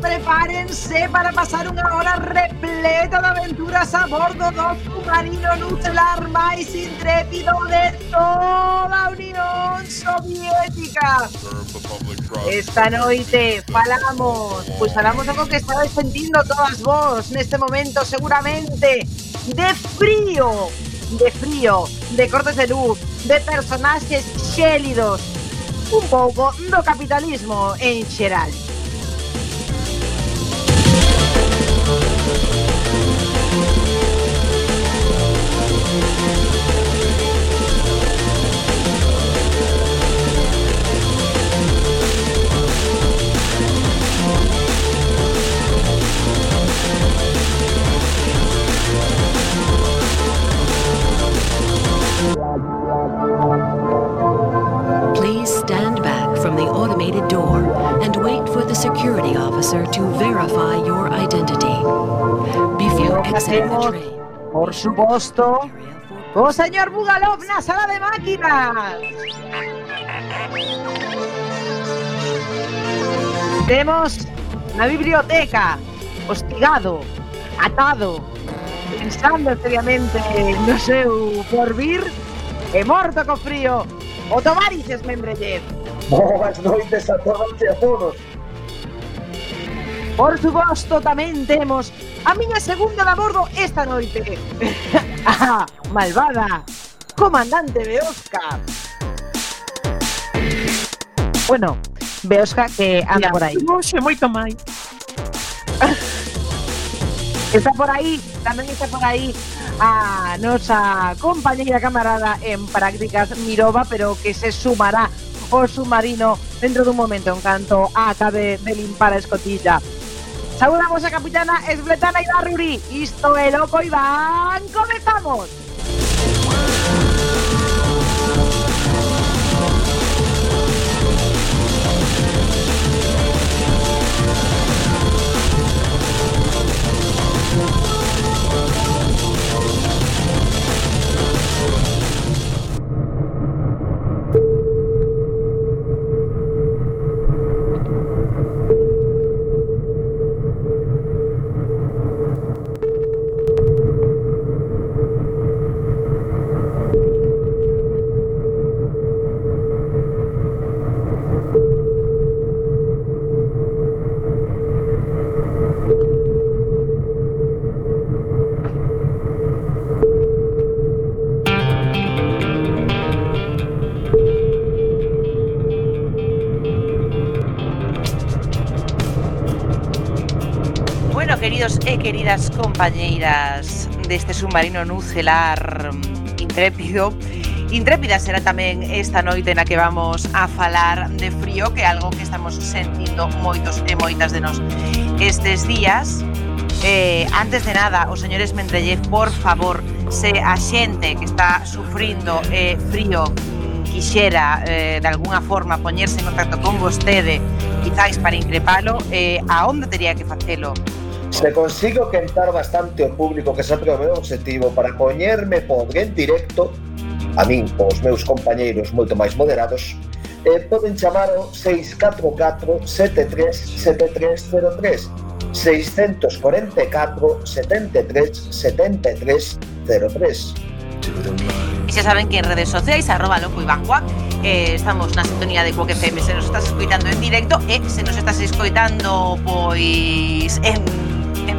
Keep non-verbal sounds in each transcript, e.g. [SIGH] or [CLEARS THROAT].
prepárense para pasar una hora repleta de aventuras a bordo de submarino nuclear más intrépido de toda Unión Soviética. Esta noite falamos, pues falamos algo que estáis sentindo todas vos neste momento seguramente de frío, de frío, de cortes de luz, de personaxes xélidos, un pouco do capitalismo en xeral. for the security officer to verify your identity before exiting the train. Por supuesto. ¡Oh, señor Bugalov, una sala de máquinas! Tenemos na biblioteca, hostigado, atado, pensando seriamente no seu porvir, e morto co frío, o Tomaris Esmembrellet. Oh, Boas noites a todas e a todos. Por suposto, tamén temos a miña segunda de bordo esta noite. ah, [LAUGHS] malvada, comandante Beosca. Bueno, Beosca que anda por aí. Moxe moito máis. está por aí, tamén está por aí a nosa compañeira camarada en prácticas Mirova, pero que se sumará o submarino dentro dun momento en canto acabe de limpar a escotilla. Saudamos a capitana Esbletana Ibarruri. Isto é Loco Iván. Comezamos. queridos e queridas compañeiras deste submarino nucelar intrépido. Intrépida será tamén esta noite na que vamos a falar de frío Que é algo que estamos sentindo moitos e moitas de nos estes días. Eh, Antes de nada, os señores Mendrellez, por favor Se a xente que está sufrindo eh, frío quixera eh, de alguna forma poñerse en contacto con vostede quizáis para increpalo eh, a onde tería que facelo? Se consigo quentar bastante o público que se atreve o objetivo para poñerme podre en directo, a min os meus compañeiros moito máis moderados, e poden chamar o 644-73-7303, 644-73-7303. E xa saben que en redes sociais, arroba loco Iván Cuac, eh, estamos na sintonía de Cuac FM, se nos estás escoitando en directo e se nos estás escoitando pois en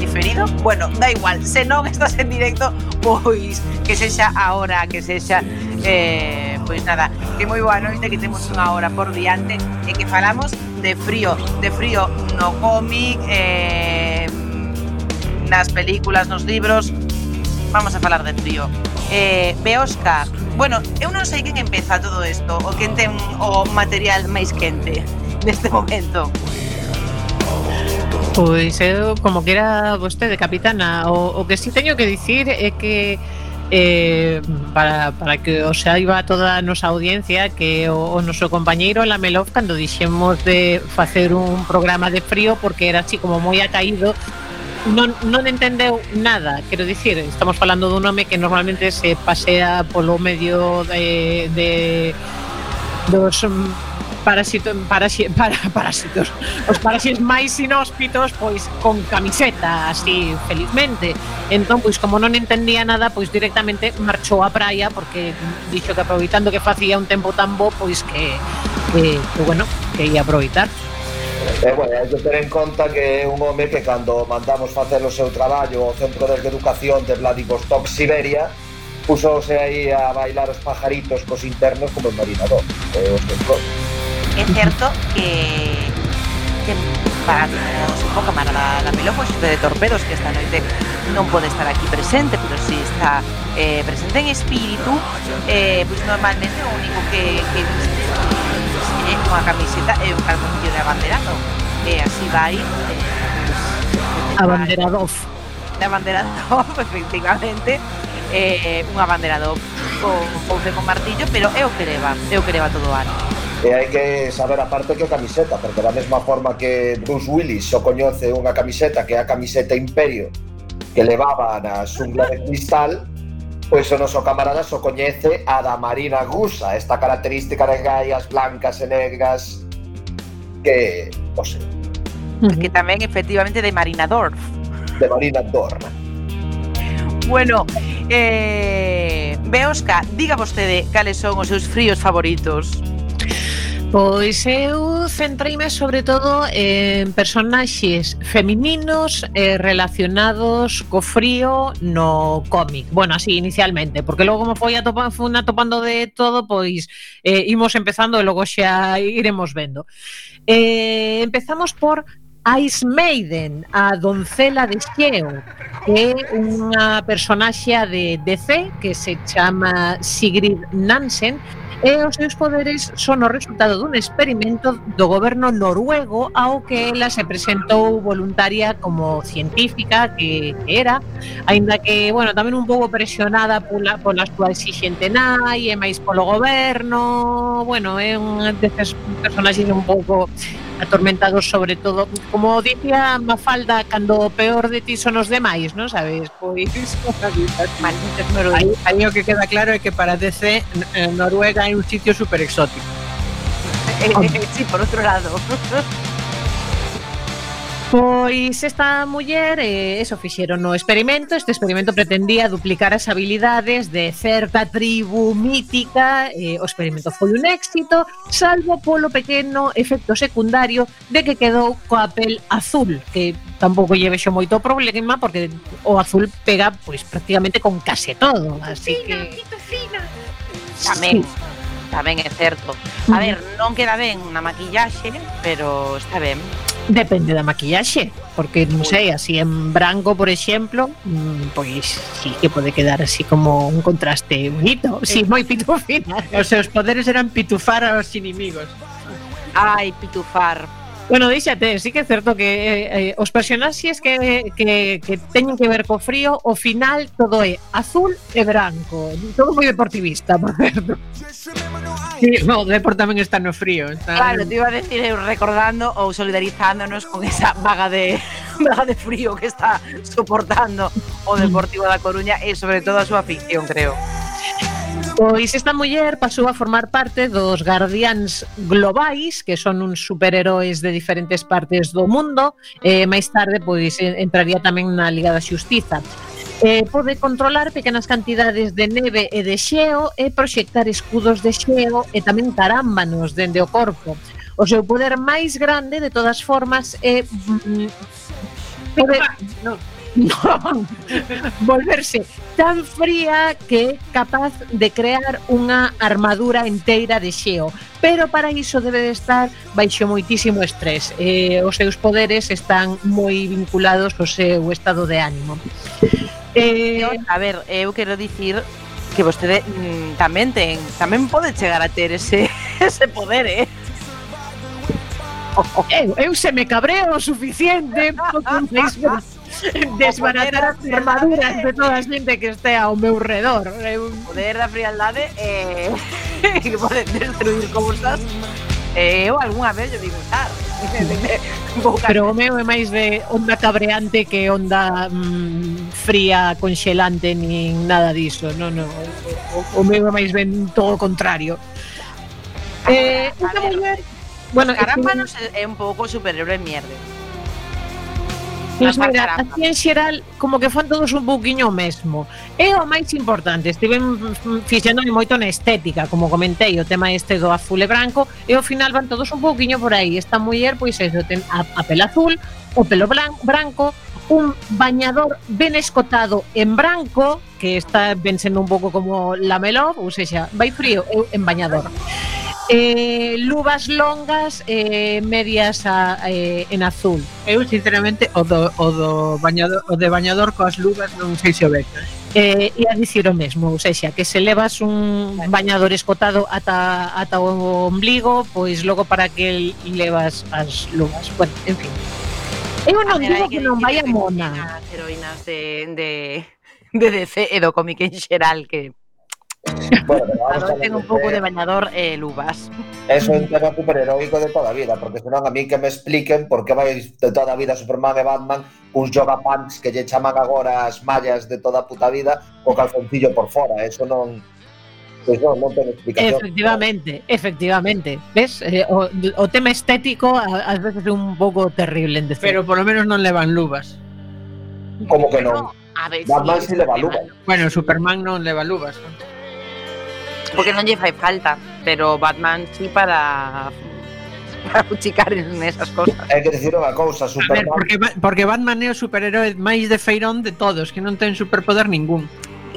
diferido? Bueno, da igual, se non estás en directo, pois que sexa agora, que sexa eh, pois nada, que moi boa noite, que temos unha hora por diante e que falamos de frío, de frío no cómic, eh, nas películas, nos libros, vamos a falar de frío. Eh, Beosca, bueno, eu non sei quen empeza todo isto, o quen ten o material máis quente neste momento. Pois eu, como que era vostede, capitana, o, o que si sí teño que dicir é que eh, para, para que o saiba toda a nosa audiencia que o, o noso compañeiro Lamelov cando dixemos de facer un programa de frío porque era así como moi acaído non, non entendeu nada. Quero dicir, estamos falando dun home que normalmente se pasea polo medio de, de dos parasito, parasi, para, parásitos. Os parasitos máis inhóspitos pois con camiseta así felizmente. Entón pois como non entendía nada pois directamente marchou á praia porque dixo que aproveitando que facía un tempo tan bo pois que, que, que bueno que ia aproveitar. E, bueno, hai que ter en conta que é un home que cando mandamos facer o seu traballo ao Centro de Educación de Vladivostok, Siberia, pusose aí a bailar os pajaritos cos internos como en marinador. Eh, os é certo que, que para un pouco máis da, da Melo de Torpedos que esta noite non pode estar aquí presente pero si está eh, presente en espírito eh, pois normalmente o único que, que viste é unha camiseta e un calzoncillo de abanderado. E así vai eh, abanderado de abanderado [LAUGHS] efectivamente. Eh, un abanderado con pouce con martillo pero é o que leva é o que leva todo o ano. E hai que saber aparte que o camiseta, porque da mesma forma que Bruce Willis só coñece unha camiseta que é a camiseta Imperio que levaba na xungla de cristal, pois o noso camarada só coñece a da Marina Gusa, esta característica de gaias blancas e negras que, non sei. Que tamén efectivamente de Marina Dorf. De Marina Dorf. Bueno, eh, Beosca, diga vostede cales son os seus fríos favoritos. Pois eu centreime sobre todo en personaxes femininos eh, relacionados co frío no cómic. Bueno, así inicialmente, porque logo como foi atopan, fun atopando de todo, pois eh, imos empezando e logo xa iremos vendo. Eh, empezamos por Ice Maiden, a doncela de xeo, que é unha personaxe de DC que se chama Sigrid Nansen, e os seus poderes son o resultado dun experimento do goberno noruego ao que ela se presentou voluntaria como científica que, que era, aínda que, bueno, tamén un pouco presionada pola, pola súa exixente nai e máis polo goberno, bueno, é un destes personaxes un pouco atormentados sobre todo, como dicía Mafalda, cando o peor de ti son os demais, non sabes? Pois, malditos aí, aí o que queda claro é que para DC eh, Noruega é un sitio super exótico. Eh, eh, sí, por outro lado. [LAUGHS] Pois esta muller, eh, eso fixeron no experimento, este experimento pretendía duplicar as habilidades de certa tribu mítica, eh, o experimento foi un éxito, salvo polo pequeno efecto secundario de que quedou coa pel azul, que tampouco lle vexo moito problema porque o azul pega pois prácticamente con case todo, así que Tamén. Tamén é certo. A ver, non queda ben na maquillaxe, pero está ben. Depende da maquillaxe, porque non sei, así en branco, por exemplo, mm, pois sí que pode quedar así como un contraste bonito, [LAUGHS] sí, eh. moi pitufina. Os seus poderes eran pitufar aos inimigos. Ai, pitufar, Bueno, díxate, sí que é certo que eh, eh, os personaxes que, que, que teñen que ver co frío, o final todo é azul e branco. Todo moi deportivista, por certo. Sí, no, o deporte tamén está no frío. Está... Claro, te iba a decir eu recordando ou solidarizándonos con esa vaga de [LAUGHS] vaga de frío que está soportando o Deportivo da Coruña e sobre todo a súa afición, creo. Pois esta muller pasou a formar parte dos Guardians Globais, que son uns superheróis de diferentes partes do mundo, e eh, máis tarde pois entraría tamén na Liga da Xustiza. Eh, pode controlar pequenas cantidades de neve e de xeo e proxectar escudos de xeo e tamén carámbanos dende o corpo. O seu poder máis grande de todas formas é eh, pode, no, non, [LAUGHS] volverse tan fría que é capaz de crear unha armadura inteira de xeo. Pero para iso debe de estar baixo moitísimo estrés. Eh, os seus poderes están moi vinculados ao seu estado de ánimo. Eh, a ver, eu quero dicir que vostede mm, tamén ten, tamén pode chegar a ter ese [LAUGHS] ese poder, eh. Eu, eu se me cabreo o suficiente, [LAUGHS] [LAUGHS] desbaratar as armaduras de toda a xente eh, eh, [LAUGHS] que estea ao meu redor. O poder da frialdade é eh, que pode destruir cousas. Eh, eu algunha vez yo digo, ah, [LAUGHS] Pero o meu é máis de onda cabreante que onda mm, fría, conxelante, nin nada diso. No, no, o, o meu é máis ben todo o contrario. Eh, esta muller... Bueno, Carámbanos é un pouco superhéroe mierda pois mira, así en xeral como que fan todos un buquiño mesmo. É o máis importante, estiven mm, fixéndome moito na estética, como comentei, o tema este do azul e branco, e ao final van todos un buquiño por aí. Esta muller, pois, eso, ten a, a pela azul, o pelo blan, branco, un bañador ben escotado en branco, que está ben sendo un pouco como la melo ou sexa, vai frío en bañador eh, luvas longas eh, medias a, eh, en azul. Eu sinceramente o do, o do bañador, o de bañador coas luvas non sei se o ve. Eh. eh, ia dicir o mesmo, ou seja, que se levas un bañador escotado ata, ata o ombligo, pois logo para que levas as luvas. Bueno, en fin. Eu non ver, digo que, que non vai a mona. Heroínas de, de, de DC e do cómic en xeral que Bueno, pero vamos a ten un pouco de bañador e eh, luvas. Es un tema superheroico de toda a vida, porque senón a mí que me expliquen por que vai de toda a vida Superman e Batman uns yoga pants que lle chaman agora as mallas de toda a puta vida co calzoncillo por fora, eso non Pois non, non ten explicación. Efectivamente, efectivamente. Ves? Eh, o, o tema estético ás veces é un pouco terrible en decir. Pero polo menos non levan luvas. Como que non? A ver, Batman si leva luvas. Bueno, Superman non leva luvas. ¿no? Porque non lle fai falta, pero Batman sí para para fuchicar en esas cosas. Hai que dicir unha cousa, Superman. A ver, porque, porque Batman é o superhéroe máis de feirón de todos, que non ten superpoder ningún.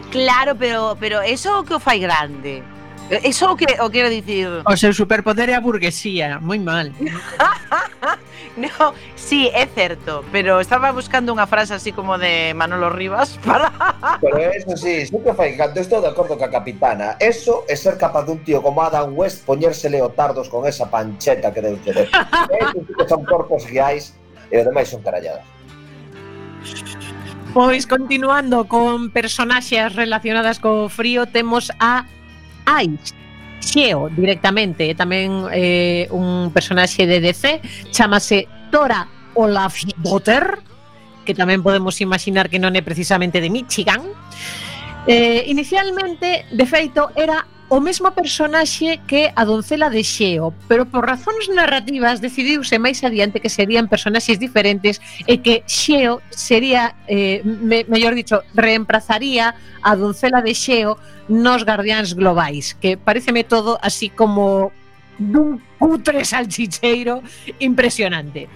Claro, pero pero eso que o fai grande. Eh, eso o que o quero dicir. O seu superpoder é a burguesía, moi mal. [LAUGHS] no, sí, é certo, pero estaba buscando unha frase así como de Manolo Rivas para [LAUGHS] Pero eso sí, que fai cando estou de acordo ca capitana. Eso é ser capaz dun tío como Adam West poñérsele leotardos con esa pancheta que deu de ter. [LAUGHS] Son corpos guiais e ademais son caralladas. Pois continuando con personaxes relacionadas co frío, temos a Ice. Xeo directamente, é tamén eh, un personaxe de DC, chamase Tora Olafdotter, que tamén podemos imaginar que non é precisamente de Michigan. Eh, inicialmente, de feito, era o mesmo personaxe que a doncela de Xeo, pero por razóns narrativas decidiuse máis adiante que serían personaxes diferentes e que Xeo sería, eh, me, mellor dicho, reemplazaría a doncela de Xeo nos Guardiáns Globais, que pareceme todo así como dun cutre salchicheiro impresionante.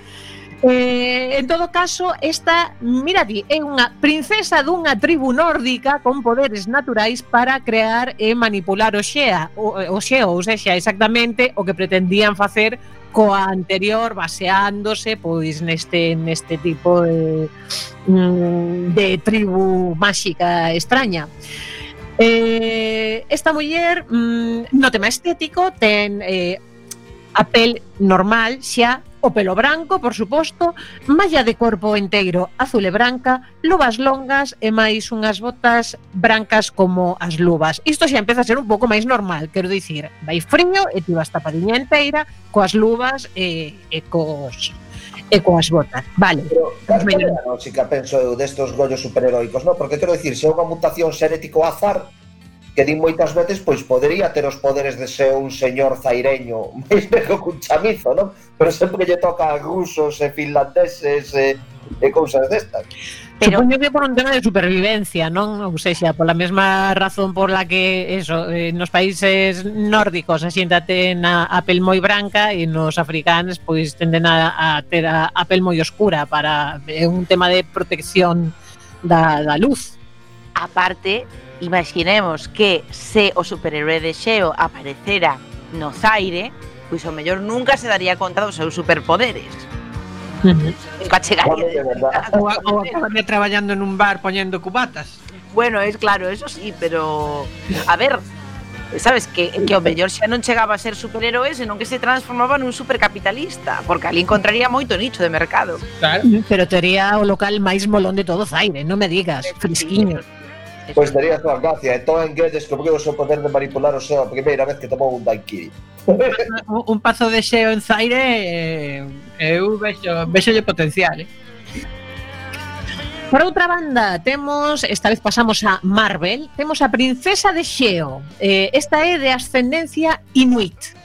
Eh, en todo caso, esta, miradi, é unha princesa dunha tribu nórdica con poderes naturais para crear e manipular o xea, o, o xeo, ou seja, exactamente o que pretendían facer coa anterior baseándose pois neste neste tipo de, mm, de tribu máxica extraña. Eh, esta muller mm, no tema estético ten eh, a pel normal xa o pelo branco, por suposto, malla de corpo enteiro azul e branca, luvas longas e máis unhas botas brancas como as luvas. Isto xa empeza a ser un pouco máis normal, quero dicir, vai frío e ti vas tapadiña enteira coas luvas e, e cos e coas botas. Vale. Pero, claro, bueno. Si penso eu destos gollos superheroicos, no? porque quero dicir, se é unha mutación xenético azar, que din moitas veces pois podería ter os poderes de ser un señor zaireño [LAUGHS] máis velho que un chamizo, non? Pero sempre lle toca a rusos e finlandeses e, e cousas destas. Pero... Supoño que por un tema de supervivencia, non? Ou seja, pola mesma razón por la que eso, eh, nos países nórdicos eh, a xente ten a, a pel moi branca e nos africanos pois tenden a, a ter a, a pel moi oscura para é un tema de protección da, da luz. Aparte, imaginemos que se o superhéroe de Xeo aparecera no Zaire, pois o mellor nunca se daría conta dos seus superpoderes. Uh -huh. Nunca chegaría. Ou, ou acabaría traballando nun bar poñendo cubatas. Bueno, es claro, eso sí, pero a ver, sabes que, que o mellor xa non chegaba a ser superhéroe senón que se transformaba nun supercapitalista, porque ali encontraría moito nicho de mercado. Claro. Pero tería o local máis molón de todo Zaire, non me digas, fresquiño. Sí, Pois daría a súa gracia. Entón que descubriu o seu poder de manipular o seu a primeira vez que tomou un daiquiri. [LAUGHS] un, un paso de xeo en Zaire eh, eu vexo, vexo potencial, eh? Por outra banda, temos, esta vez pasamos a Marvel, temos a Princesa de Xeo. Eh, esta é de ascendencia inuit.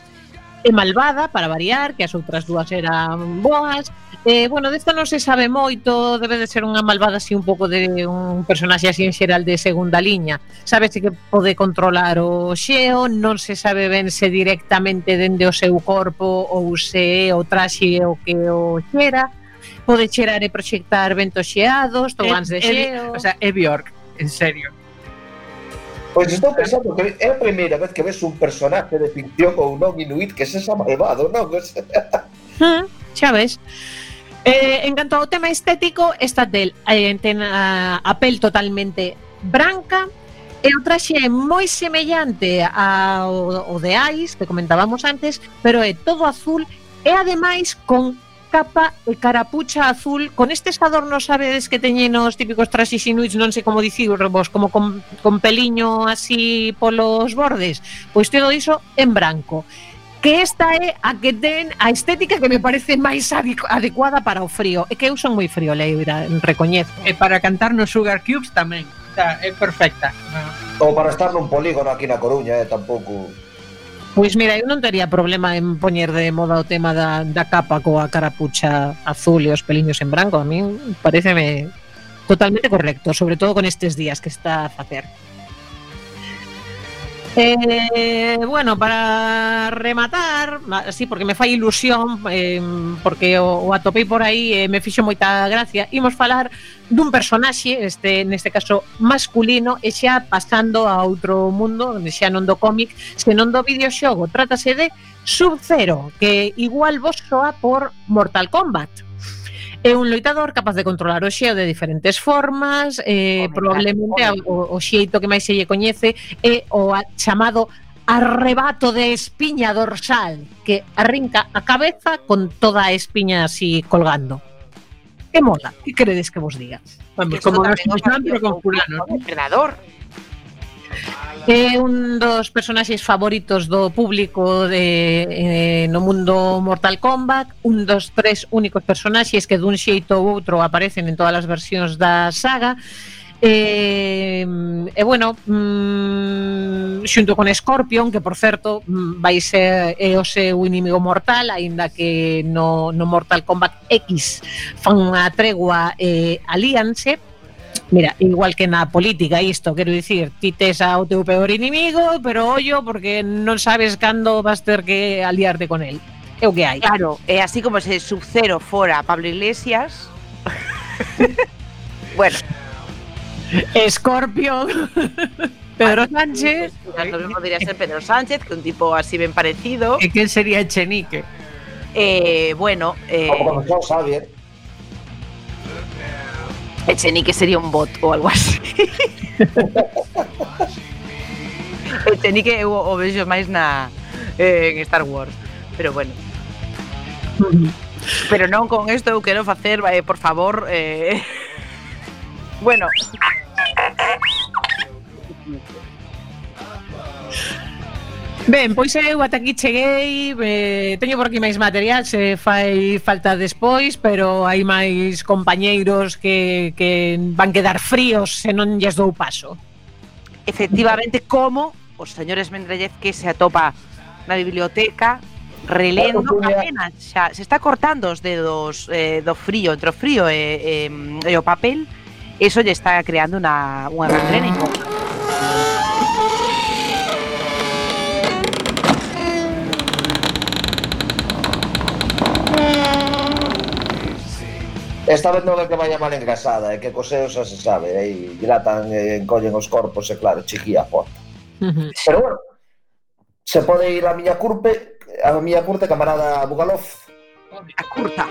É malvada, para variar, que as outras dúas eran boas, Eh, bueno, desta non se sabe moito, debe de ser unha malvada así un pouco de un personaxe así en xeral de segunda liña. Sabese que pode controlar o xeo, non se sabe ben se directamente dende o seu corpo ou se é o traxe o que o xera. Pode xerar e proxectar ventos xeados, togans eh, de eh, xeo... o sea, é Bjork, en serio. Pois pues estou pensando que é a primeira vez que ves un personaxe de ficción ou non inuit que se xa malvado, non? [LAUGHS] Ah, xa ves. Eh, en canto ao tema estético, esta del eh, ten a, a pel totalmente branca, e o traxe é moi semellante ao, ao de Ais, que comentábamos antes, pero é todo azul. E ademais con capa e carapucha azul. Con estes adornos sabedes que teñen os típicos traxes inuits, non sei como dicir vos, como con, con peliño así polos bordes, pois todo iso en branco que esta é a que ten a estética que me parece máis adecuada para o frío. É que eu son moi frío, Leira, recoñezo. E para cantar no Sugar Cubes tamén. Está, é perfecta. Ou para estar nun polígono aquí na Coruña, eh, tampouco... Pois mira, eu non tería problema en poñer de moda o tema da, da capa coa carapucha azul e os peliños en branco. A min pareceme totalmente correcto, sobre todo con estes días que está a facer. Eh, bueno, para rematar, sí, porque me fai ilusión, eh, porque o, o atopei por aí e eh, me fixo moita gracia, imos falar dun personaxe, este neste caso masculino, e xa pasando a outro mundo, xa non do cómic, senón do videoxogo. Trátase de Sub-Zero, que igual vos soa por Mortal Kombat. É un loitador capaz de controlar o xeo de diferentes formas, eh, Home, probablemente home. o, o xeito que máis se lle coñece é o a, chamado arrebato de espiña dorsal, que arrinca a cabeza con toda a espiña así colgando. Que mola, que credes que vos digas? Vamos, como nos imaginamos, pero con fulanos. Predador. É un dos personaxes favoritos do público de, eh, no mundo Mortal Kombat, un dos tres únicos personaxes que dun xeito ou outro aparecen en todas as versións da saga, eh, E, eh, eh, bueno, mm, xunto con Scorpion, que por certo mm, vai ser é o seu inimigo mortal, aínda que no, no Mortal Kombat X fan unha tregua eh, alíanse, Mira, igual que na política isto, quero dicir, ti tes ao teu peor inimigo, pero ollo porque non sabes cando vas ter que aliarte con el. É o que hai. Claro, é así como se Sub-Zero fora Pablo Iglesias. [LAUGHS] bueno, Scorpion, [LAUGHS] Pedro Sánchez, tamén podría ser Pedro Sánchez, que un tipo así ben parecido. E quen sería Echenique? Eh, bueno, eh, Como Xavier. Echenique sería un bot ou algo así. [LAUGHS] Echenique eu o vexo máis na eh, en Star Wars, pero bueno. [LAUGHS] Pero non con isto eu quero facer, eh, por favor, eh... [LAUGHS] bueno. Ben, pois eu ata aquí cheguei eh, Teño por aquí máis material Se fai falta despois Pero hai máis compañeiros Que, que van quedar fríos Se non lles dou paso. Efectivamente, como Os señores Mendrellez que se atopa Na biblioteca relendo apenas xa se está cortando os dedos eh, do frío entre o frío e, e, e o papel eso lle está creando unha, unha gangrena Esta vez non é que vaya mal engrasada, é que coseo xa se sabe, aí eh, dilatan, eh, encollen os corpos e claro, chiquía a porta. Pero bueno, se pode ir a miña curpe, a miña curte camarada Bugalov. A curta.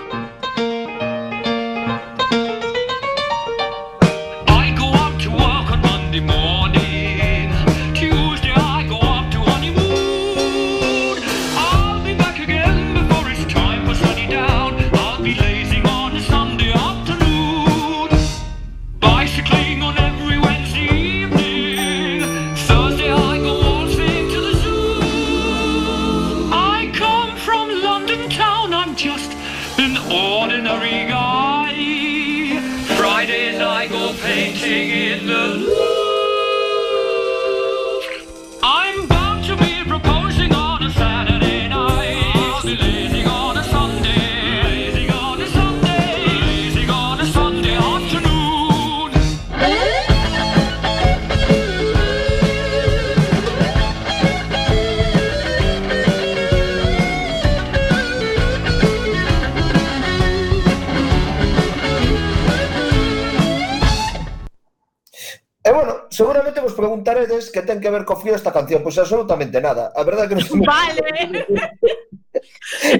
preguntaredes que ten que ver co frío esta canción, pois pues absolutamente nada. A verdade que non estou... Vale. [LAUGHS]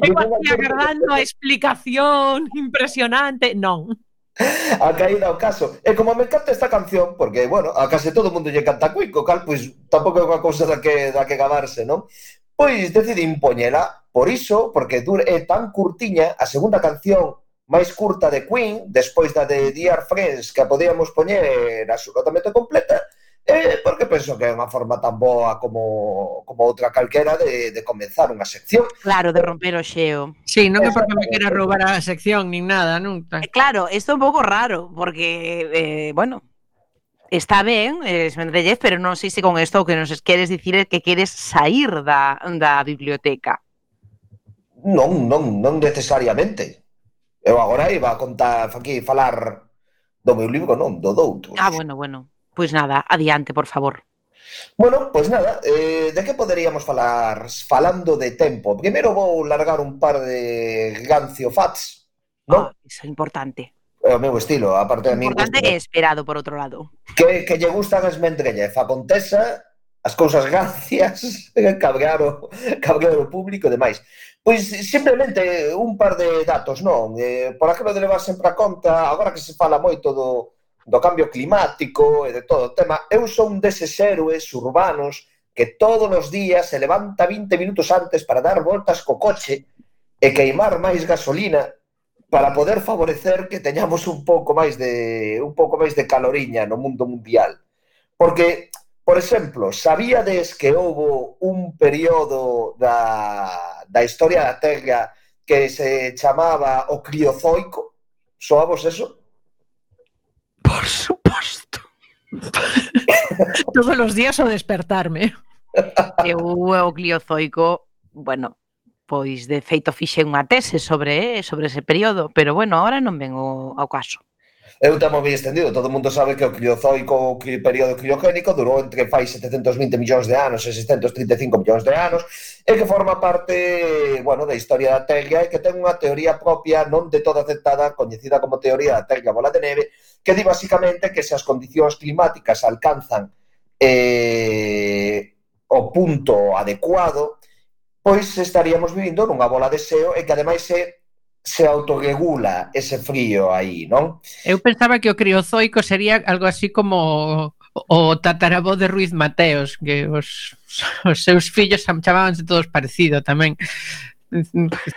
Eu aquí agardando a explicación impresionante. Non. A caída ao caso. E como me encanta esta canción, porque, bueno, a case todo o mundo lle canta cuico, cal, pois pues, tampouco é unha cousa da que, da que gabarse, non? Pois decidi impoñela, por iso, porque dure é tan curtiña, a segunda canción máis curta de Queen, despois da de Dear Friends, que a podíamos poñer absolutamente completa, eh, porque penso que é unha forma tan boa como, como outra calquera de, de comenzar unha sección. Claro, de romper o xeo. Sí, non é porque me quera roubar a sección nin nada, non? Eh, claro, isto é un pouco raro, porque, eh, bueno, está ben, eh, esmendellez, pero non sei se con isto o que nos queres dicir é que queres sair da, da biblioteca. Non, non, non necesariamente. Eu agora iba a contar, aquí, falar do meu libro, non, do doutro. Ah, bueno, bueno. Pois nada, adiante, por favor. Bueno, pois nada, eh, de que poderíamos falar falando de tempo? Primeiro vou largar un par de Gancio Fats, non? Ah, iso é importante. É o meu estilo, aparte de mí... Importante e esperado, por outro lado. Que, que lle gustan as mendrellez, a contesa, as cousas gancias, [LAUGHS] cabrear o, cabrear o público e demais. Pois simplemente un par de datos, non? Eh, por aquilo de levar sempre a conta, agora que se fala moito do, do cambio climático e de todo o tema, eu son deses héroes urbanos que todos os días se levanta 20 minutos antes para dar voltas co coche e queimar máis gasolina para poder favorecer que teñamos un pouco máis de un pouco máis de caloriña no mundo mundial. Porque, por exemplo, sabíades que houbo un período da, da historia da Terra que se chamaba o criozoico? Soabos eso? Por suposto. Todos os días ao despertarme. Eu o gliozoico, bueno, pois de feito fixen unha tese sobre sobre ese período, pero bueno, agora non ven o, ao caso eu tema moi extendido, todo o mundo sabe que o Criozoico, o período criogénico, durou entre fai 720 millóns de anos e 635 millóns de anos, e que forma parte, bueno, da historia da Terra e que ten unha teoría propia non de toda aceptada, coñecida como teoría da Terra bola de neve, que di basicamente que se as condicións climáticas alcanzan eh, o punto adecuado, pois estaríamos vivindo nunha bola de xeo e que ademais é se autorregula ese frío aí, non? Eu pensaba que o criozoico sería algo así como o tatarabó de Ruiz Mateos, que os, os seus fillos chamábanse todos parecido tamén.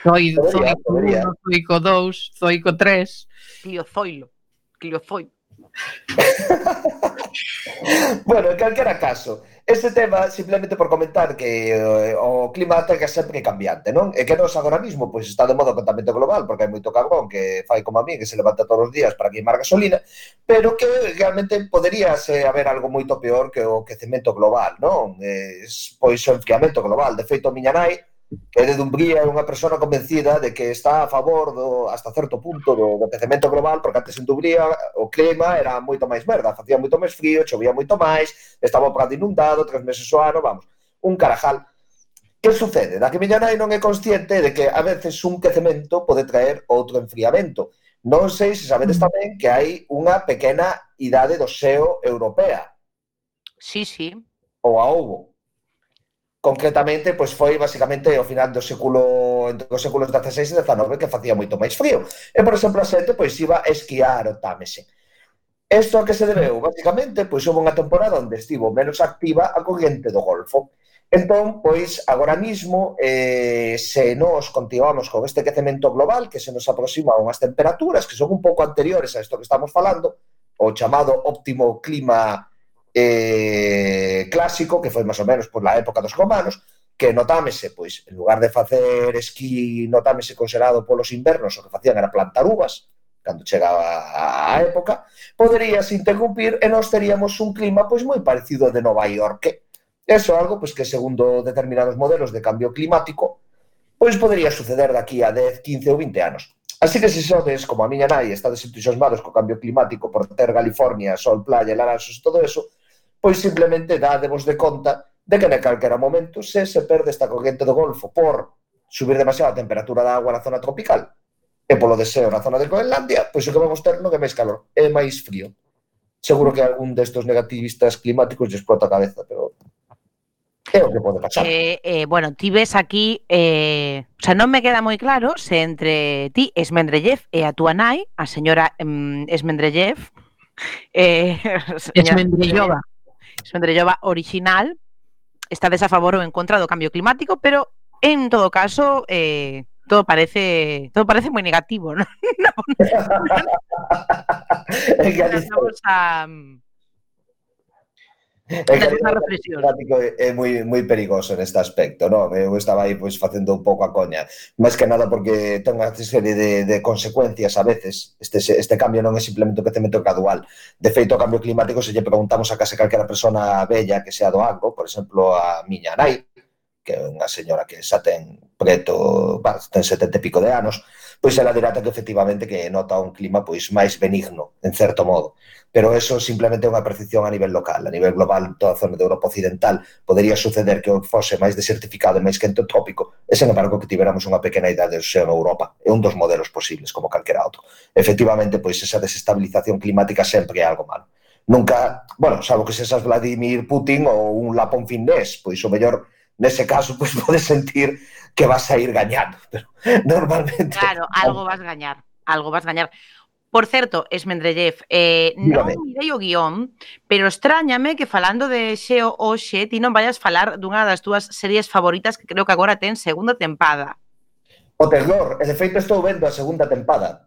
Zoi, zoico 1, zoico 2, zoico 3. Cliozoilo. Cliozoilo. [LAUGHS] bueno, en calquera caso, Este tema, simplemente por comentar que eh, o clima atlántico sempre cambiante, non? E que nos agora mismo pois, está de modo contamento global, porque hai moito cabrón que fai como a mí, que se levanta todos os días para queimar gasolina, pero que realmente podería ser haber algo moito peor que o quecemento global, non? Eh, pois o enfriamento global. De feito, miña nai, que de Dumbría é unha persona convencida de que está a favor do, hasta certo punto do, do aquecemento global, porque antes en Dumbría o clima era moito máis merda, facía moito máis frío, chovía moito máis, estaba o prado inundado, tres meses o ano, vamos, un carajal. Que sucede? Da que miña nai non é consciente de que a veces un quecemento pode traer outro enfriamento. Non sei se sabedes mm. tamén que hai unha pequena idade do xeo europea. Sí, sí. Ou a houbo concretamente pois foi basicamente ao final do século entre os séculos XVI e XIX que facía moito máis frío. E por exemplo, a xente pois iba a esquiar o Támese. Isto a que se debeu? Basicamente, pois houve unha temporada onde estivo menos activa a corriente do Golfo. Entón, pois, agora mismo, eh, se nos continuamos con este quecemento global que se nos aproxima a unhas temperaturas que son un pouco anteriores a isto que estamos falando, o chamado óptimo clima eh, clásico, que foi máis ou menos por la época dos romanos, que notámese, pois, en lugar de facer esquí notámese considerado polos invernos, o que facían era plantar uvas, cando chegaba a época, poderías interrumpir e nós teríamos un clima pois moi parecido de Nova York. Eso é algo pois, que segundo determinados modelos de cambio climático pois podería suceder daqui a 10, 15 ou 20 anos. Así que se sodes, como a miña nai, estades entusiasmados co cambio climático por ter California, sol, playa, laranxos e todo eso, pois simplemente dádevos de conta de que en calquera momento se se perde esta corrente do Golfo por subir demasiado a temperatura da agua na zona tropical e polo deseo na zona de Groenlandia, pois o que vamos ter non é máis calor, é máis frío. Seguro que algún destos negativistas climáticos lle explota a cabeza, pero é o que pode pasar. Eh, eh, bueno, ti ves aquí, eh, o sea, non me queda moi claro se entre ti, Esmendrellev, e a túa nai, a señora mm, Esmendrellev, eh, [LAUGHS] señora, Esmendrellova, Sondrellova original, está a favor o en contra do cambio climático, pero en todo caso eh, todo parece todo parece moi negativo, [LAUGHS] [LAUGHS] É, é moi, moi perigoso neste aspecto, non? Eu estaba aí pois, facendo un pouco a coña, máis que nada porque ten unha serie de, de consecuencias a veces, este, este cambio non é simplemente un crecemento gradual, de feito o cambio climático se lle preguntamos a case calquera persona bella que sea do Ango, por exemplo a miña nai, que é unha señora que xa ten preto, ten setenta e pico de anos, pois ela delata que efectivamente que nota un clima pois máis benigno, en certo modo. Pero eso simplemente é unha percepción a nivel local, a nivel global, toda a zona de Europa Occidental podería suceder que fose máis desertificado e máis quente o trópico, e sen embargo que tiveramos unha pequena idade do en Europa, é un dos modelos posibles como calquera outro. Efectivamente, pois esa desestabilización climática sempre é algo malo nunca, bueno, salvo que sexas Vladimir Putin ou un lapón finés, pois o mellor nese caso [LAUGHS] pois pode sentir que vas a ir gañando. Pero [LAUGHS] normalmente... Claro, algo vas gañar, algo vas gañar. Por certo, Esmendrellev, eh, Dígame. non mirei o guión, pero extrañame que falando de Xeo Oxe, ti non vayas falar dunha das túas series favoritas que creo que agora ten segunda tempada. O Terror, e de feito estou vendo a segunda tempada.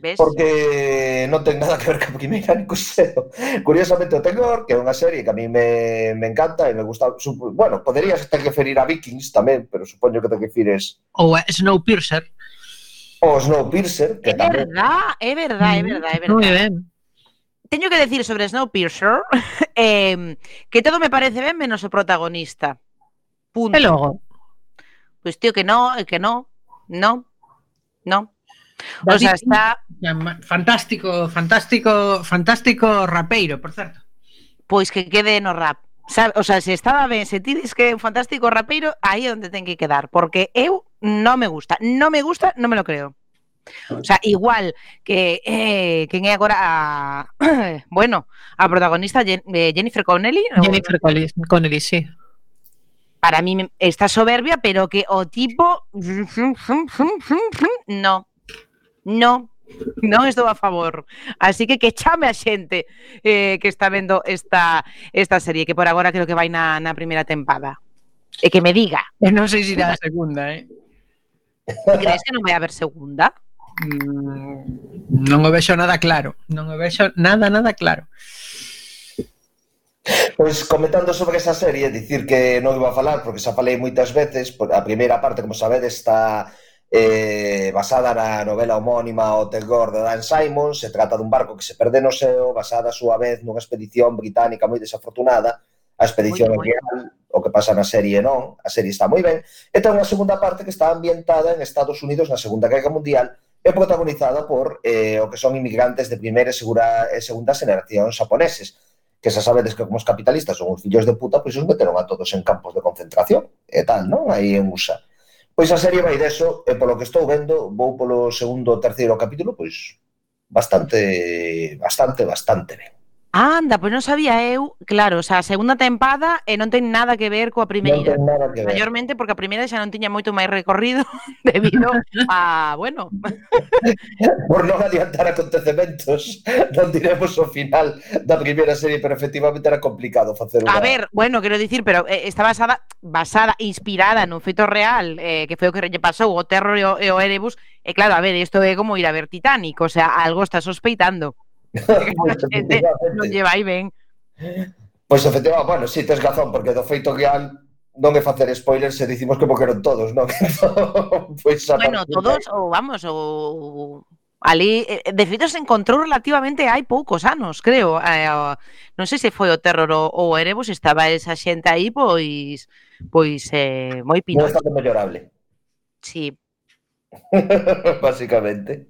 Ves? Porque non ten nada que ver ca Primeira ni Cuseo. Curiosamente o Tenor, que é unha serie que a mí me, me encanta e me gusta... Supo, bueno, poderías te referir a Vikings tamén, pero supoño que te refires... Ou a eh, Snowpiercer. Ou Snowpiercer, que é tamén... Verdad, é verdad, é mm, verdad, é verdad. Moi ben. Teño que decir sobre Snowpiercer [LAUGHS] eh, que todo me parece ben menos o protagonista. Punto. E logo? Pois pues tío, que no, que no, no, no. David, o sea, está fantástico, fantástico, fantástico rapeiro, por certo. Pois que quede no rap. Sabe, o sea, se estaba ben, se ti dis que é un fantástico rapeiro, aí é onde ten que quedar, porque eu non me gusta, non me gusta, non me lo creo. O sea, igual que eh, quen é agora a, [CLEARS THROAT] bueno, a protagonista Jen, eh, Jennifer Connelly. Jennifer o... Connelly, Connelly, sí. Para mí está soberbia, pero que o tipo [LAUGHS] no, non non estou a favor. Así que que chame a xente eh, que está vendo esta, esta serie, que por agora creo que vai na, na primeira tempada. E que me diga. E non sei se irá a segunda, eh? Crees que non vai haber segunda? Mm, non o vexo nada claro. Non o vexo nada, nada claro. Pois comentando sobre esa serie, dicir que non iba a falar porque xa falei moitas veces, a primeira parte, como sabedes, está eh, basada na novela homónima O Terror de Dan Simon, se trata dun barco que se perde no seo, basada a súa vez nunha expedición británica moi desafortunada, a expedición moi, real, o que pasa na serie non, a serie está moi ben, e ten unha segunda parte que está ambientada en Estados Unidos na Segunda Guerra Mundial, é protagonizada por eh, o que son inmigrantes de primeira e, segura, e segunda generación xaponeses, que xa sabedes que como os capitalistas son uns fillos de puta, pois os meteron a todos en campos de concentración e tal, non? Aí en USA. Pois a serie vai deso, e polo que estou vendo, vou polo segundo ou terceiro capítulo, pois bastante, bastante, bastante ben. Anda, pois non sabía eh, eu, claro, o sea, a segunda tempada eh, e non ten nada que ver coa primeira. Non ten nada que ver. Maiormente porque a primeira xa non tiña moito máis recorrido [LAUGHS] debido a, bueno, [LAUGHS] por non adiantar acontecementos, non diremos o final da primeira serie, pero efectivamente era complicado facer unha... A ver, bueno, quero dicir, pero eh, está basada basada inspirada nun feito real, eh, que foi o que lle pasou o Terror e o, e o Erebus, e claro, a ver, isto é como ir a ver Titanic, o sea, algo está sospeitando pois, non lle vai ben. Pois efectivamente, bueno, si sí, tes razón, porque do feito real non é facer spoilers se dicimos que boqueron todos, non? [LAUGHS] pois, bueno, todos, ou vamos, ou Ali, eh, eh, de feito, se encontrou relativamente hai poucos anos, creo. Eh, non sei se foi o terror ou o Erebus, estaba esa xente aí, pois, pois eh, moi pino. Non está mellorable. Sí. [LAUGHS] Básicamente.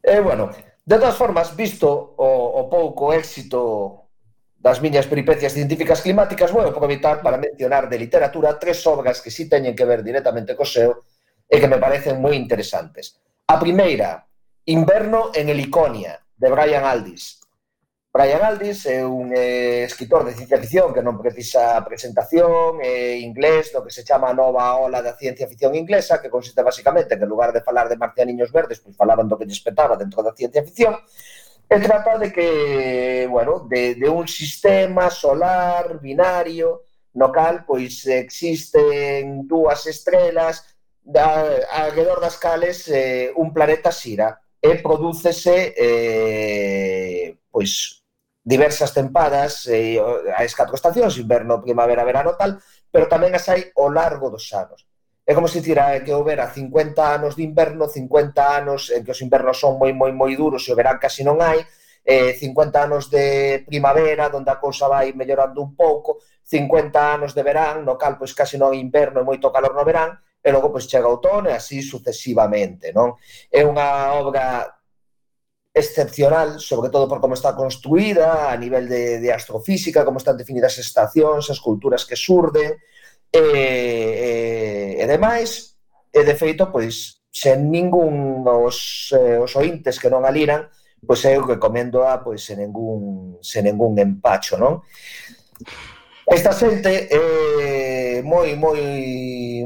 E, eh, bueno, De todas formas, visto o, o pouco éxito das miñas peripecias científicas climáticas, vou aproveitar para mencionar de literatura tres obras que sí teñen que ver directamente co SEO e que me parecen moi interesantes. A primeira, Inverno en Heliconia, de Brian Aldiss. Brian Aldiss é un eh, escritor de ciencia ficción que non precisa presentación, é eh, inglés, do que se chama a nova ola da ciencia ficción inglesa, que consiste basicamente que en lugar de falar de marcianiños verdes, pois falaban do que lle espetaba dentro da ciencia ficción, e trata de que, bueno, de, de un sistema solar binario no cal pois existen dúas estrelas da, alrededor das cales eh, un planeta xira e prodúcese eh, pois diversas tempadas, eh, as catro estacións, inverno, primavera, verano, tal, pero tamén as hai ao largo dos anos. É como se dicira eh, que houbera 50 anos de inverno, 50 anos en que os invernos son moi moi moi duros e o verán casi non hai, eh, 50 anos de primavera, onde a cousa vai mellorando un pouco, 50 anos de verán, no cal pois casi non hai inverno e moito calor no verán, e logo pois chega o outono e así sucesivamente, non? É unha obra excepcional, sobre todo por como está construída, a nivel de, de astrofísica, como están definidas as estacións, as culturas que surden, e, e, e demais, e de feito, pois, sen ningún os, eh, os ointes que non aliran, pois é o que comendo a, pois, sen ningún, sen ningún empacho, non? Esta xente é eh, moi, moi,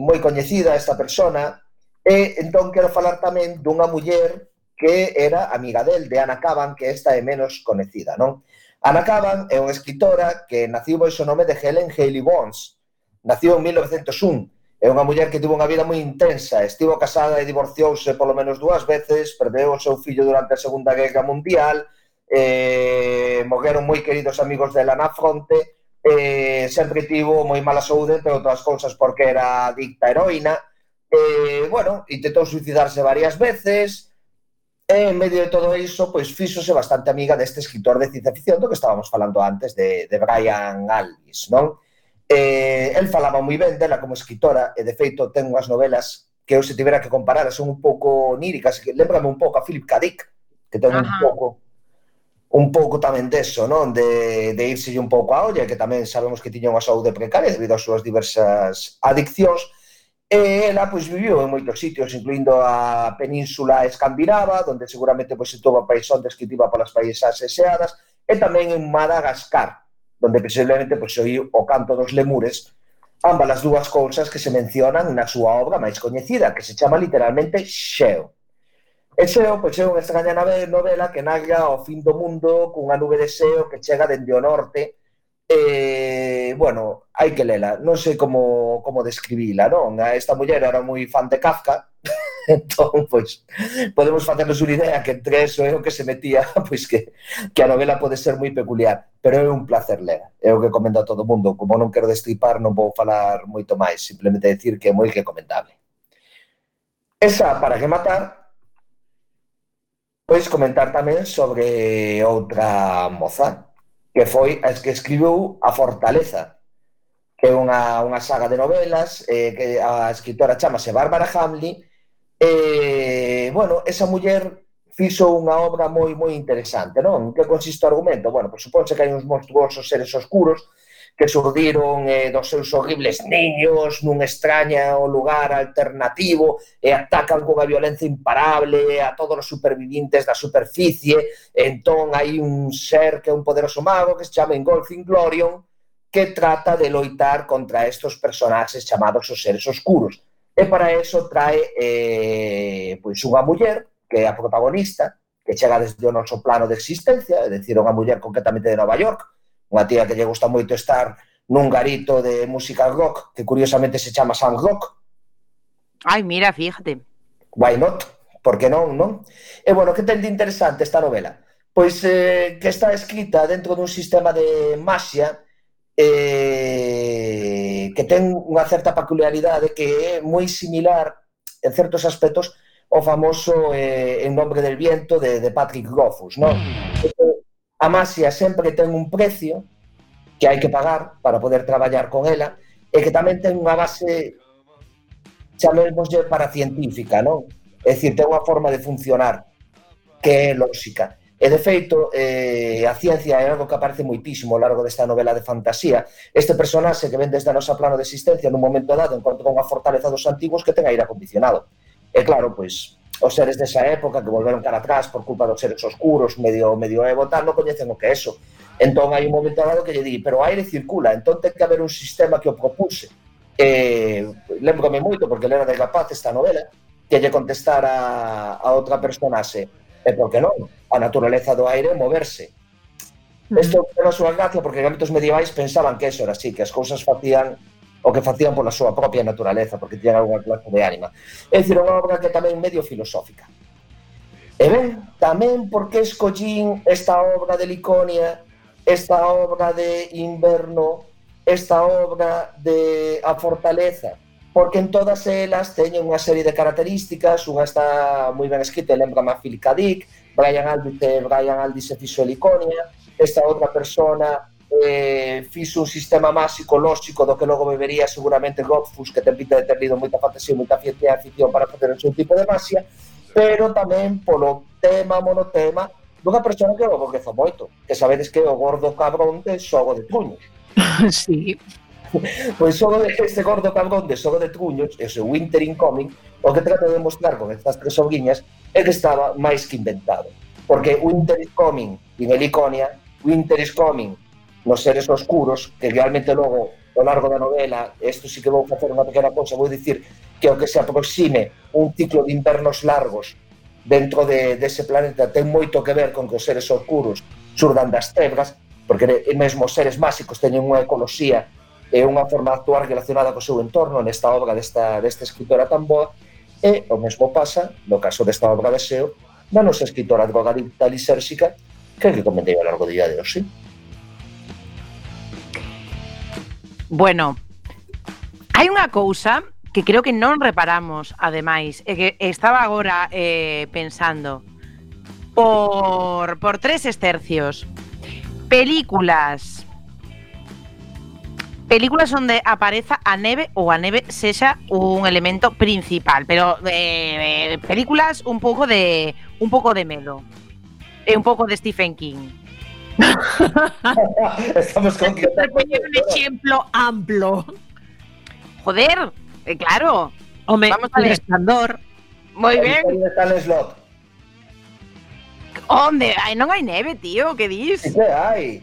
moi coñecida esta persona, e entón quero falar tamén dunha muller que era amiga del de Ana Caban, que esta é menos conocida, non? Ana Caban é unha escritora que naciu baixo o nome de Helen Haley Bones. Naciu en 1901. É unha muller que tivo unha vida moi intensa. Estivo casada e divorciouse polo menos dúas veces, perdeu o seu fillo durante a Segunda Guerra Mundial, eh, mogueron moi queridos amigos dela na fronte, eh, sempre tivo moi mala saúde, entre outras cousas, porque era adicta a heroína. Eh, bueno, intentou suicidarse varias veces, E en medio de todo iso, pois fíxose bastante amiga deste escritor de ciencia ficción do que estábamos falando antes de, de Brian Alvis, non? Eh, el falaba moi ben dela como escritora e de feito ten unhas novelas que eu se tivera que comparar son un pouco oníricas, que lembrame un pouco a Philip K. Dick, que ten Ajá. un pouco un pouco tamén deso, non? De, de irse un pouco a olla, que tamén sabemos que tiña unha saúde precaria debido ás súas diversas adiccións, E ela pois, viviu en moitos sitios, incluindo a península escandinava, onde seguramente pois, se tuvo paisontes que polas paisas eseadas, e tamén en Madagascar, onde posiblemente pois, oí o canto dos lemures, ambas as dúas cousas que se mencionan na súa obra máis coñecida, que se chama literalmente Xeo. E Xeo, pois é unha extraña novela que narra o fin do mundo cunha nube de Xeo que chega dende o norte eh, bueno, hai que lela, non sei como, como describila, non? A esta muller era moi fan de Kafka, [LAUGHS] entón, pois, podemos facernos unha idea que entre eso é o que se metía, [LAUGHS] pois que, que a novela pode ser moi peculiar, pero é un placer ler, é o que comenta a todo o mundo, como non quero destripar non vou falar moito máis, simplemente decir que é moi recomendable. Esa, para que matar, pois comentar tamén sobre outra moza, que foi as que escribiu A Fortaleza, que é unha, unha saga de novelas eh, que a escritora chamase Bárbara Hamley e, eh, bueno, esa muller fixo unha obra moi moi interesante, non? Que consiste o argumento? Bueno, por pues, supónse que hai uns monstruosos seres oscuros que surdiron eh, dos seus horribles niños nun extraño o lugar alternativo e atacan cunha violencia imparable a todos os supervivintes da superficie. Entón, hai un ser que é un poderoso mago que se chama Ingolfin Glorion que trata de loitar contra estos personaxes chamados os seres oscuros. E para eso trae eh, pois unha muller que é a protagonista, que chega desde o noso plano de existencia, é dicir, unha muller concretamente de Nova York, unha tía que lle gusta moito estar nun garito de música rock, que curiosamente se chama Sam Rock. Ai, mira, fíjate. Why not? Por que non, non? E bueno, que ten de interesante esta novela? Pois eh, que está escrita dentro dun sistema de masia eh, que ten unha certa peculiaridade que é moi similar en certos aspectos o famoso eh, En nombre del viento de, de Patrick Rothfuss, non? Mm. Entón, Amasia sempre ten un precio que hai que pagar para poder traballar con ela e que tamén ten unha base chamémoslle para científica, non? É dicir, ten unha forma de funcionar que é lóxica. E, de feito, eh, a ciencia é algo que aparece moitísimo ao largo desta novela de fantasía. Este personaxe que ven desde a nosa plano de existencia nun momento dado encontra unha fortaleza dos antigos que ten aire acondicionado. E, claro, pois, os seres desa época que volveron cara atrás por culpa dos seres oscuros, medio medioevo, tal, non coñecen o que é eso. Entón hai un momento dado que lle di, pero o aire circula, entón ten que haber un sistema que o propuse. Eh, lembrome moito, porque era de capaz esta novela, que lle contestara a outra personaxe, e por que non, a naturaleza do aire moverse. Isto mm -hmm. era a súa gracia, porque en ámbitos medievais pensaban que eso era así, que as cousas facían o que facían pola súa propia naturaleza, porque tiñan algunha clase de ánima. É dicir, unha obra que tamén medio filosófica. E ben, tamén porque escollín esta obra de Liconia, esta obra de Inverno, esta obra de A Fortaleza, porque en todas elas teñen unha serie de características, unha está moi ben escrita, lembra a Philip K. Dick, Brian Aldiss, Brian Aldiss se fixo Liconia, esta outra persona eh, fixo un sistema máis psicolóxico do que logo bebería seguramente Godfus, que ten pinta de ter lido moita fantasía, moita ciencia ficción para facer o seu tipo de masia, pero tamén polo tema, monotema, dunha persona que o boquezo moito, que sabedes que o gordo cabrón de xogo de truños. [LAUGHS] sí. Pois xogo de, este gordo cabrón de xogo de truños, e o seu Winter Incoming, o que trata de mostrar con estas tres oguiñas é que estaba máis que inventado. Porque Winter is Coming, en Heliconia, Winter is Coming, nos seres oscuros, que realmente logo, ao largo da novela, isto sí que vou facer unha pequena cousa, vou dicir que ao que se aproxime un ciclo de invernos largos dentro de, dese de planeta ten moito que ver con que os seres oscuros surdan das tebras, porque mesmo os seres máxicos teñen unha ecoloxía e unha forma de actuar relacionada co seu entorno nesta obra desta, desta escritora tan boa, e o mesmo pasa, no caso desta obra de Seo, da nosa escritora drogadicta lisérxica que recomendei ao largo do día de hoxe. Sí? Bueno, hai unha cousa que creo que non reparamos, ademais, e que estaba agora eh, pensando por, por tres estercios. Películas. Películas onde apareza a neve ou a neve sexa un elemento principal, pero eh, películas un pouco de un pouco de medo. E eh, un pouco de Stephen King. [LAUGHS] Estamos con que... un ejemplo amplio. Joder, eh, claro. Hombre, Vamos al resplandor. Muy bien. está el slot? Onde? Ay, non hai neve, tío, que dis? Sí, que hai.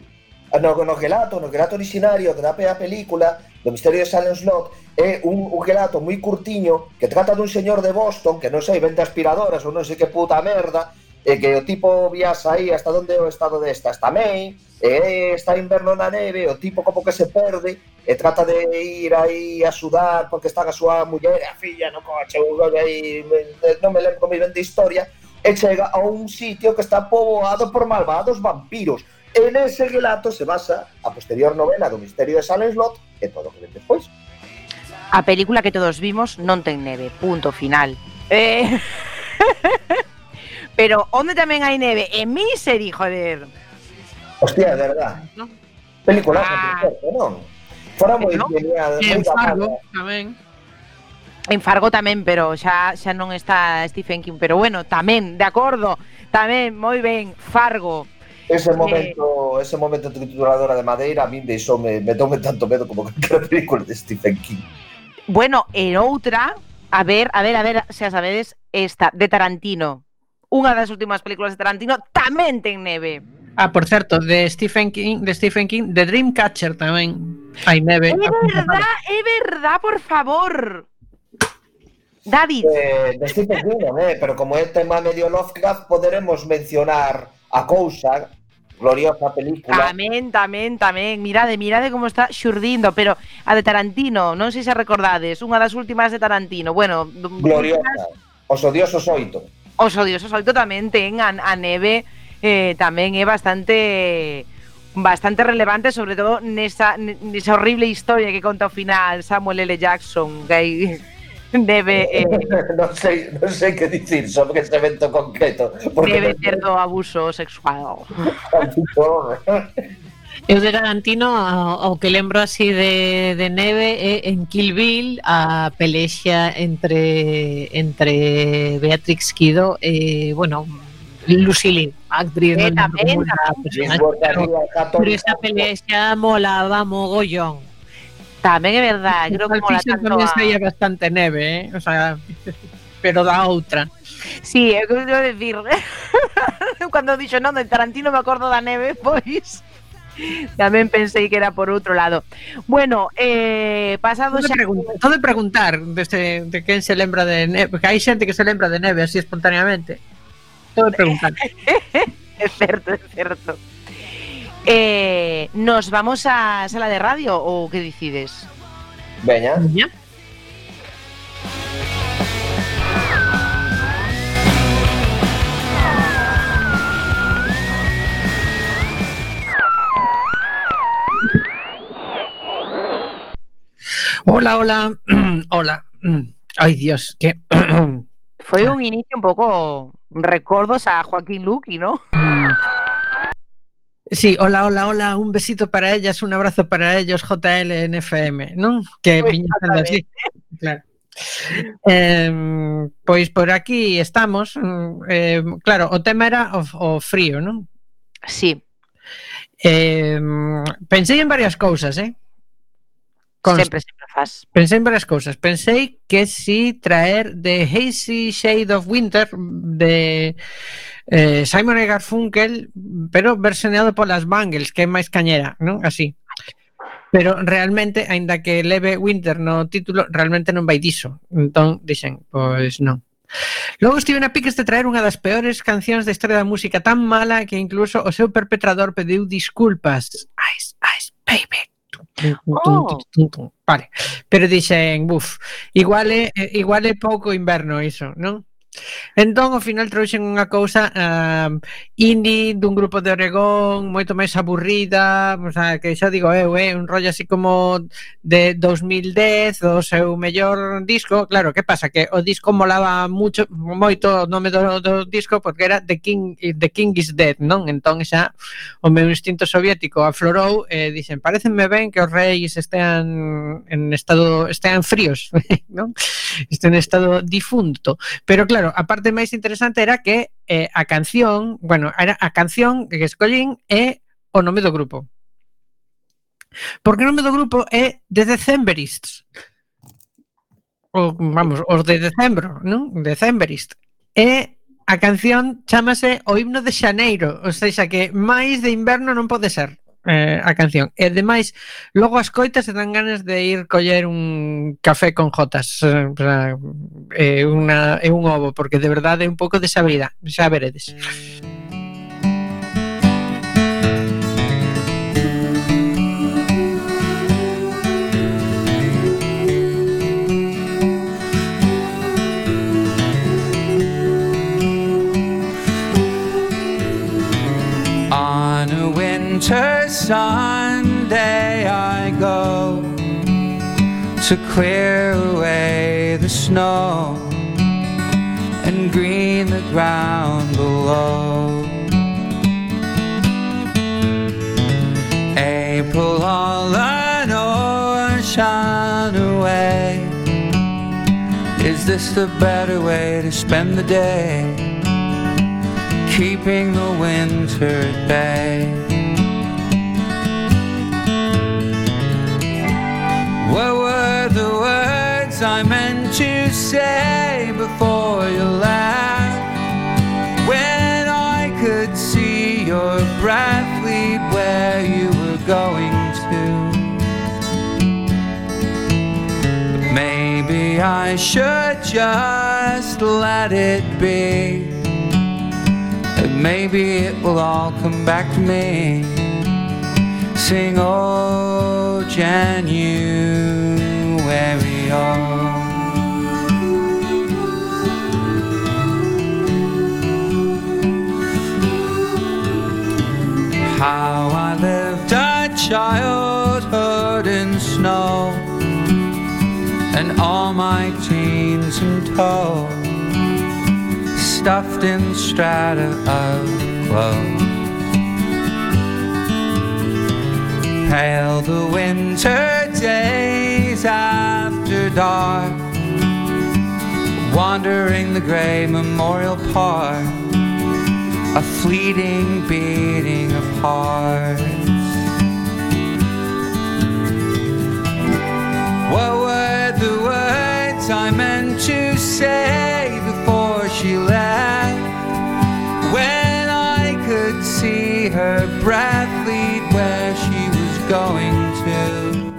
Ah, no, no gelato, no gelato originario que dá pé a película do Misterio de Silent Slot é un, un gelato moi curtiño que trata dun señor de Boston que non sei, vende aspiradoras ou non sei que puta merda e que o tipo viaxa aí hasta onde o estado desta está mei, e está inverno na neve, o tipo como que se perde, e trata de ir aí a sudar porque está a súa muller e a filla no coche, ou rollo aí, non me lembro moi ben de historia, e chega a un sitio que está poboado por malvados vampiros. En ese relato se basa a posterior novela do Misterio de Salem Slot e todo o que ven despois. A película que todos vimos non ten neve, punto final. Eh... [LAUGHS] Pero onde tamén hai neve? En Misery, joder. Hostia, de verdad. No. Película, ah. non? Fora moi no? genial. En Fargo, tamén. En Fargo tamén, pero xa xa non está Stephen King, pero bueno, tamén, de acordo, tamén, moi ben, Fargo. Ese eh, momento, eh, ese momento trituradora de madeira a min deixoume, me toume tanto medo como [LAUGHS] calquera película de Stephen King. Bueno, e outra, a ver, a ver, a ver, se a sabedes, esta, de Tarantino unha das últimas películas de Tarantino tamén ten neve. Ah, por certo, de Stephen King, de Stephen King, de Dreamcatcher tamén hai neve. É verdad, é verdad, por favor. David. Eh, de Stephen King, eh, pero como é tema medio Lovecraft, poderemos mencionar a cousa gloriosa película. Tamén, tamén, tamén. Mirade, mirade como está xurdindo, pero a de Tarantino, non sei se recordades, unha das últimas de Tarantino. Bueno, gloriosa. Os odiosos oito. Os odiosos oito tamén ten a, a neve eh, tamén é bastante bastante relevante, sobre todo nesa, nesa horrible historia que conta ao final Samuel L. Jackson, que hai [LAUGHS] neve [LAUGHS] eh, non sei, non sei que dicir sobre ese evento concreto. debe ter do abuso sexual. [LAUGHS] Eu de Garantino o que lembro así de, de neve é en Kill Bill a pelexa entre entre Beatrix Kido e, bueno, Lucille Actriz eh, no tamén, pero esa pelexa molaba mogollón. Tamén é verdad creo que mola tanto tamén saía bastante neve eh? o sea, pero da outra. Sí, eu quero dicir [LAUGHS] Cando dixo non de Tarantino me acordo da neve [LAUGHS] Pois. [LAUGHS] tamén pensei que era por outro lado. Bueno, eh, pasado Todo xa... preguntar, todo de preguntar de, de quen se lembra de neve, porque hai xente que se lembra de neve así espontaneamente. Todo de preguntar. [LAUGHS] É certo, é certo. Eh, nos vamos a sala de radio ou que decides? Veña. ¿Ya? Hola, hola, [CLEARS THROAT] hola. Ay, Dios, que... [CLEARS THROAT] Foi un inicio un pouco recordos a Joaquín Luqui, ¿no? Mm. Sí, hola, hola, hola, un besito para ellas, un abrazo para ellos, JLNFM, non? Que piñan así, claro. Eh, pois por aquí estamos eh, Claro, o tema era o, o frío, non? Sí eh, Pensei en varias cousas, eh? Const... Sempre, sempre faz. Pensei en varias cousas. Pensei que si traer The Hazy Shade of Winter de eh, Simon e Garfunkel, pero versioneado polas Bangles, que é máis cañera, non? Así. Pero realmente, aínda que leve Winter no título, realmente non vai diso. Entón, dixen, pois non. Logo estive na piques de traer unha das peores cancións da historia da música tan mala que incluso o seu perpetrador pediu disculpas. Ice, ice, baby, Oh. Vale, pero dixen, buf, igual é, igual é pouco inverno iso, non? Entón, ao final trouxen unha cousa um, indie dun grupo de Oregón moito máis aburrida o sea, que xa digo eu, eh, un rollo así como de 2010 o seu mellor disco claro, que pasa? que o disco molaba mucho, moito o nome do, do disco porque era The King, The King is Dead non? entón xa o meu instinto soviético aflorou e eh, dixen, parecenme ben que os reis estean en estado, estean fríos [LAUGHS] non? estén en estado difunto pero claro claro, a parte máis interesante era que eh, a canción, bueno, era a canción que escollín é o nome do grupo. Porque o nome do grupo é The Decemberists. O, vamos, os de decembro, non? Decemberist. E a canción chamase O himno de xaneiro, ou seja, que máis de inverno non pode ser eh, a canción. E ademais, logo as coitas e dan ganas de ir coller un café con jotas, eh, eh unha, é un ovo, porque de verdade é un pouco desabrida, xa veredes. Mm. Winter Sunday, I go to clear away the snow and green the ground below. April on an ocean away Is this the better way to spend the day, keeping the winter at bay. What were the words I meant to say before you left? When I could see your breath lead where you were going to. But maybe I should just let it be. And maybe it will all come back to me. Sing, oh, January, oh. How I lived a childhood in snow and all my teens and tow, stuffed in strata of clothes. Pale the winter days after dark, wandering the gray memorial park a fleeting beating of hearts. What were the words I meant to say before she left? When I could see her breath lead where she going to.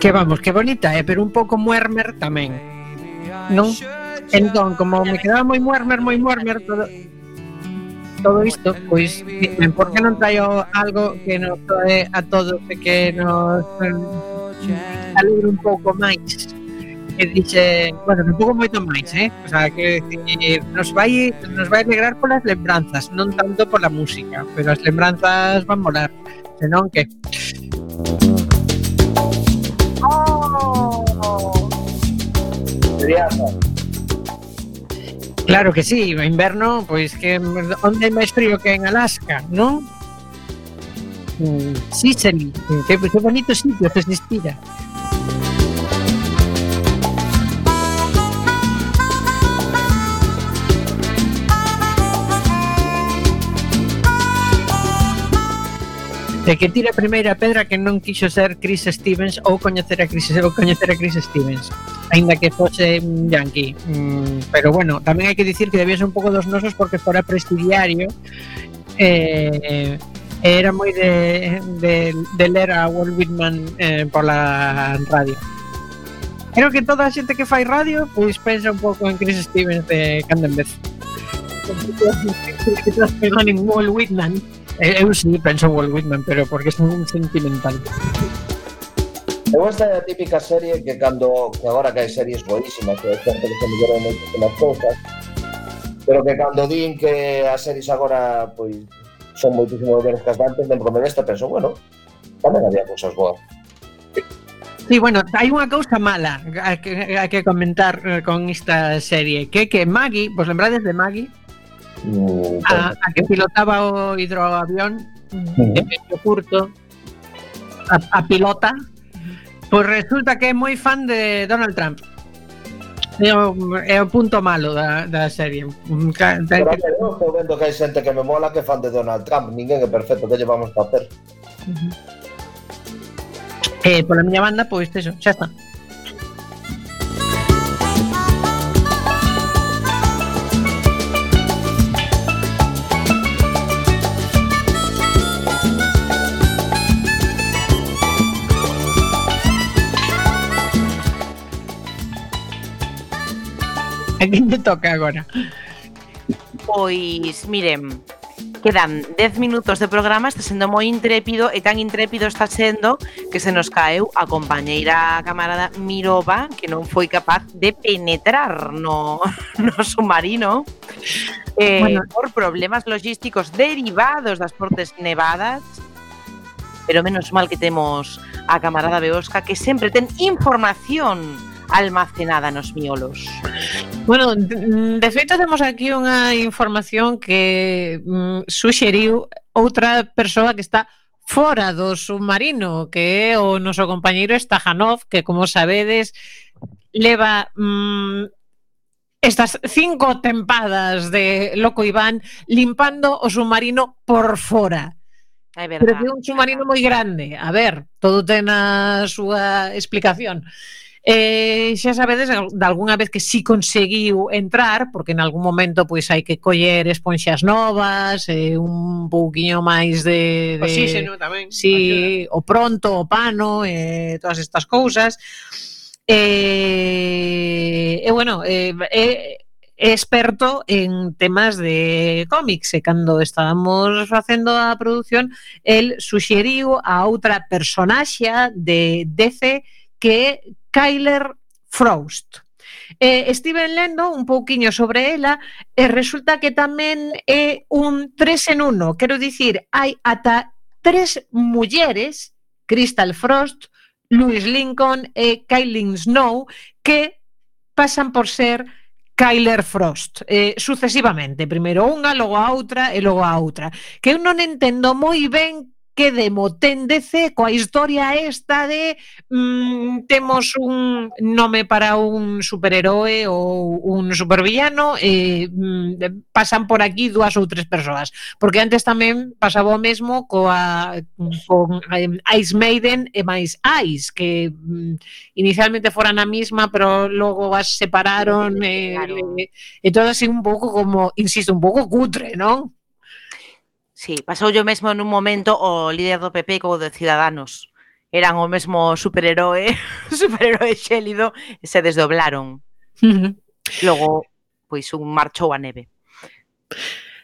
Que vamos, que bonita, eh, pero un pouco Muermer tamén. Non? Entón, como me quedaba moi Muermer, moi Muermer, todo, todo isto, pois, dime, por que non traio algo que nos trae a todos e que nos eh, alegre un pouco máis? que dixe, bueno, un pouco moito máis, eh? O sea, que decir, nos vai nos vai alegrar polas lembranzas, non tanto pola música, pero as lembranzas van molar, senón que Oh. Claro que sí, o inverno, pois que onde é máis frío que en Alaska, non? Mm, Sicily, que, que bonito sitio que se inspira. E que tira a primeira pedra que non quixo ser Chris Stevens ou coñecer a Chris ou coñecer a Chris Stevens, aínda que fose un yankee. Mm, pero bueno, tamén hai que dicir que debía ser un pouco dos nosos porque fora prestidiario eh, era moi de, de, de ler a Walt Whitman eh, pola radio. Creo que toda a xente que fai radio pois pensa un pouco en Chris Stevens de cando en vez. Que Walt Whitman. Eu, eu sí penso en Walt Whitman, pero porque é un sentimental. Eu esta é a típica serie que cando que agora que hai series boísimas que xente que se melloran moito con las cousas pero que cando din que as series agora pois son moitísimo mellores que as de antes dentro me desta penso, bueno, tamén había cousas boas. Sí, bueno, hai unha cousa mala que, que, que comentar eh, con esta serie que que Maggie, vos lembrades de Maggie? O, a, a, que pilotaba o hidroavión uh -huh. de pecho curto a, a pilota pois resulta que é moi fan de Donald Trump é o, é o punto malo da, da serie mm, Ten que... eu estou vendo que hai xente que me mola que fan de Donald Trump ninguén é perfecto que llevamos papel uh -huh. eh, pola miña banda pois pues, eso, xa está a quen te toca agora? Pois, miren, quedan 10 minutos de programa, está sendo moi intrépido e tan intrépido está sendo que se nos caeu a compañeira camarada Mirova que non foi capaz de penetrar no, [LAUGHS] no submarino eh, bueno. por problemas logísticos derivados das fortes nevadas pero menos mal que temos a camarada Beosca que sempre ten información almacenada nos miolos. Bueno, de feito temos aquí unha información que mm, suxeriu outra persoa que está fora do submarino, que é o noso compañeiro Stajanov, que como sabedes leva mm, estas cinco tempadas de Loco Iván limpando o submarino por fora. É verdade. Pero é un submarino moi grande. A ver, todo ten a súa explicación. Eh, xa sabedes de algunha vez que si sí conseguiu entrar, porque en algún momento pois hai que coller esponxas novas, eh, un pouquiño máis de... de Oxígeno tamén. Si, sí, o pronto, o pano, eh, todas estas cousas. Eh, e eh, bueno, eh, eh, experto en temas de cómics e cando estábamos facendo a produción el suxeriu a outra personaxe de DC que Kyler Frost. Eh, estive lendo un pouquiño sobre ela e resulta que tamén é un tres en uno. Quero dicir, hai ata tres mulleres, Crystal Frost, Louis Lincoln e Kylie Snow, que pasan por ser Kyler Frost, eh, sucesivamente, primeiro unha, logo a outra e logo a outra, que eu non entendo moi ben que demo téndece coa historia esta de mm, temos un nome para un superheroe ou un supervillano e mm, pasan por aquí dúas ou tres persoas. Porque antes tamén pasaba o mesmo coa con Ice Maiden e máis Ice que mm, inicialmente foran a mesma pero logo as separaron e, e, e todo así un pouco como, insisto, un pouco cutre, non? Sí, pasou yo mesmo nun momento o líder do PP co de Ciudadanos. Eran o mesmo superheroe, [LAUGHS] superheroe xélido, e se desdoblaron. [LAUGHS] Logo, pois un marchou a neve.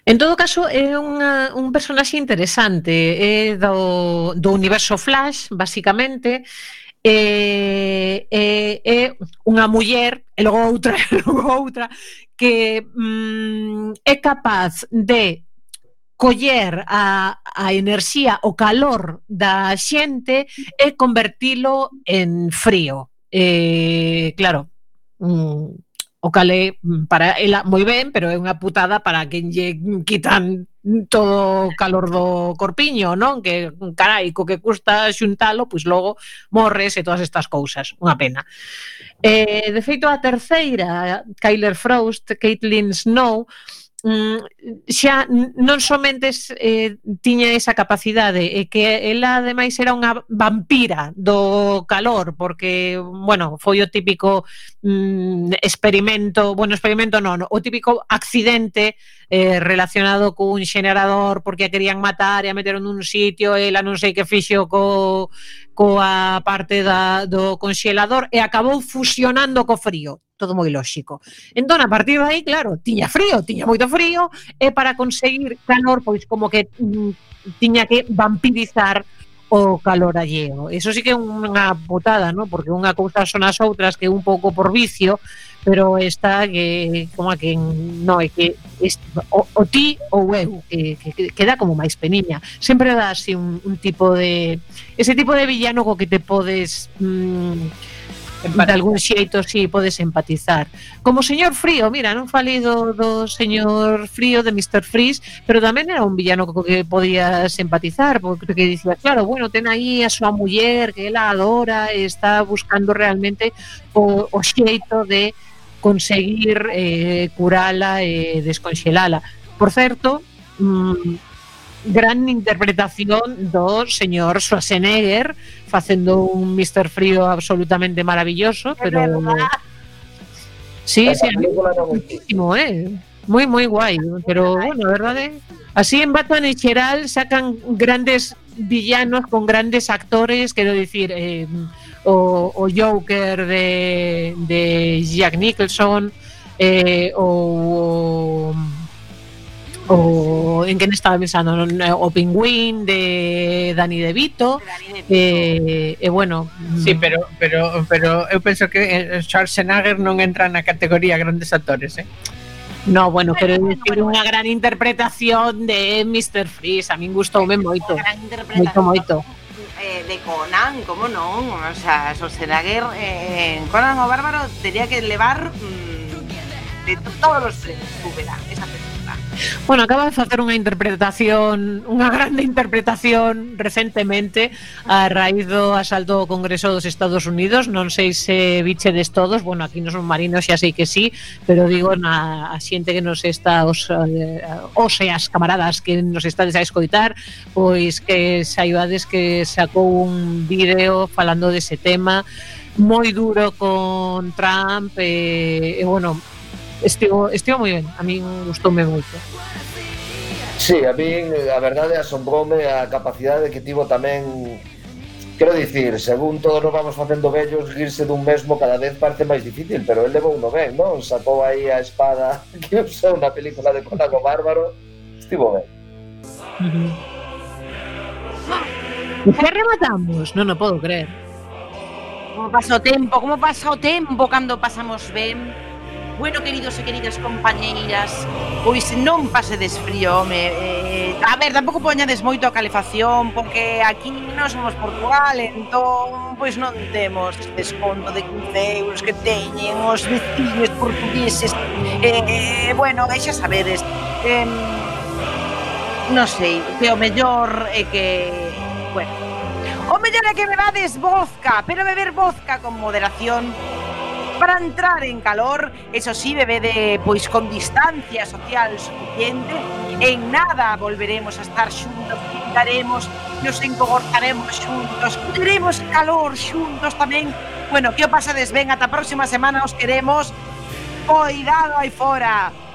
En todo caso, é unha, un personaxe interesante, é do, do universo Flash, basicamente, é, é, é unha muller, e logo outra, e [LAUGHS] logo outra, que mm, é capaz de coller a, a enerxía, o calor da xente e convertilo en frío. Eh, claro, mm, o cale mm, para ela moi ben, pero é unha putada para quen lle quitan todo o calor do corpiño, non? Que carai, co que custa xuntalo, pois logo morres e todas estas cousas, unha pena. Eh, de feito a terceira, Kyler Frost, Caitlin Snow, Mm, xa non somente eh, tiña esa capacidade, e que ela ademais era unha vampira do calor, porque, bueno, foi o típico mm, experimento, bueno, experimento non, o típico accidente eh, relacionado cun xenerador porque a querían matar e a meteron nun sitio, e ela non sei que fixo co coa parte da, do conxelador e acabou fusionando co frío todo moi lóxico. Entón, a partir de aí, claro, tiña frío, tiña moito frío, e para conseguir calor, pois como que mm, tiña que vampirizar o calor alleo. Eso sí que é unha botada, ¿no? porque unha cousa son as outras que un pouco por vicio, pero está que como a que no é que este, o, o ti ou eu que, que, que dá como máis peniña sempre dá así un, un tipo de ese tipo de villano co que te podes mm, de algún xeito si sí, podes empatizar. Como señor Frío, mira, non falei do, do señor Frío de Mr. Freeze, pero tamén era un villano co que podías empatizar, porque que dicía, claro, bueno, ten aí a súa muller que ela adora e está buscando realmente o, o xeito de conseguir eh, curala e desconxelala. Por certo, mm, gran interpretación do señor Schwarzenegger facendo un Mr. Frío absolutamente maravilloso, pero Sí, sí, muchísimo, eh. Moi moi guai, pero bueno, a verdade, así en Batman en xeral sacan grandes villanos con grandes actores, quero dicir, eh, o, o Joker de, de Jack Nicholson eh, ou o, o en quen estaba pensando eh, o Pingüín de Dani De Vito, eh, e eh, bueno Sí, pero, pero, pero eu penso que eh, Schwarzenegger non entra na categoría grandes actores eh? No, bueno, pero é dicir unha gran interpretación de Mr. Freeze, a min gustoume moito. Moito, moito. Eh, de Conan, como non? O sea, Schwarzenegger eh, en Conan o Bárbaro tenía que levar mm, de todos los premios esa. Bueno, acaba de facer unha interpretación, unha grande interpretación recentemente a raíz do asalto ao Congreso dos Estados Unidos. Non sei se bichedes todos, bueno, aquí nos marinos xa sei que sí, pero digo na a xente que nos está os, eh, os e as camaradas que nos estades a escoitar, pois que saibades que sacou un vídeo falando dese tema moi duro con Trump e, e bueno, estivo, estivo moi ben, a min gustoume moito. Sí, a min, a verdade, asombroume a capacidade que tivo tamén Quero dicir, según todos nos vamos facendo vellos, irse dun mesmo cada vez parece máis difícil, pero el levou uno ben, non? Sacou aí a espada [LAUGHS] que usou na película de Conago Bárbaro, estivo ben. Uh -huh. Que rematamos? Non o podo creer. Como pasa o tempo, como pasa o tempo cando pasamos ben. Bueno, queridos e queridas compañeiras, pois non pasedes frío, home. Eh, a ver, tampouco poñades moito a calefacción, porque aquí non somos Portugal, entón, pois non temos desconto de 15 euros que teñen os veciños portugueses. Eh, eh, bueno, e xa sabedes, eh, non sei, que o mellor é que, bueno, o mellor é que bebades vodka, pero beber vodka con moderación, para entrar en calor, eso sí, bebede pois con distancia social suficiente, en nada volveremos a estar xuntos, pintaremos, nos encogortaremos xuntos, teremos calor xuntos tamén. Bueno, que o pasades ben, ata a próxima semana os queremos. Cuidado aí fora.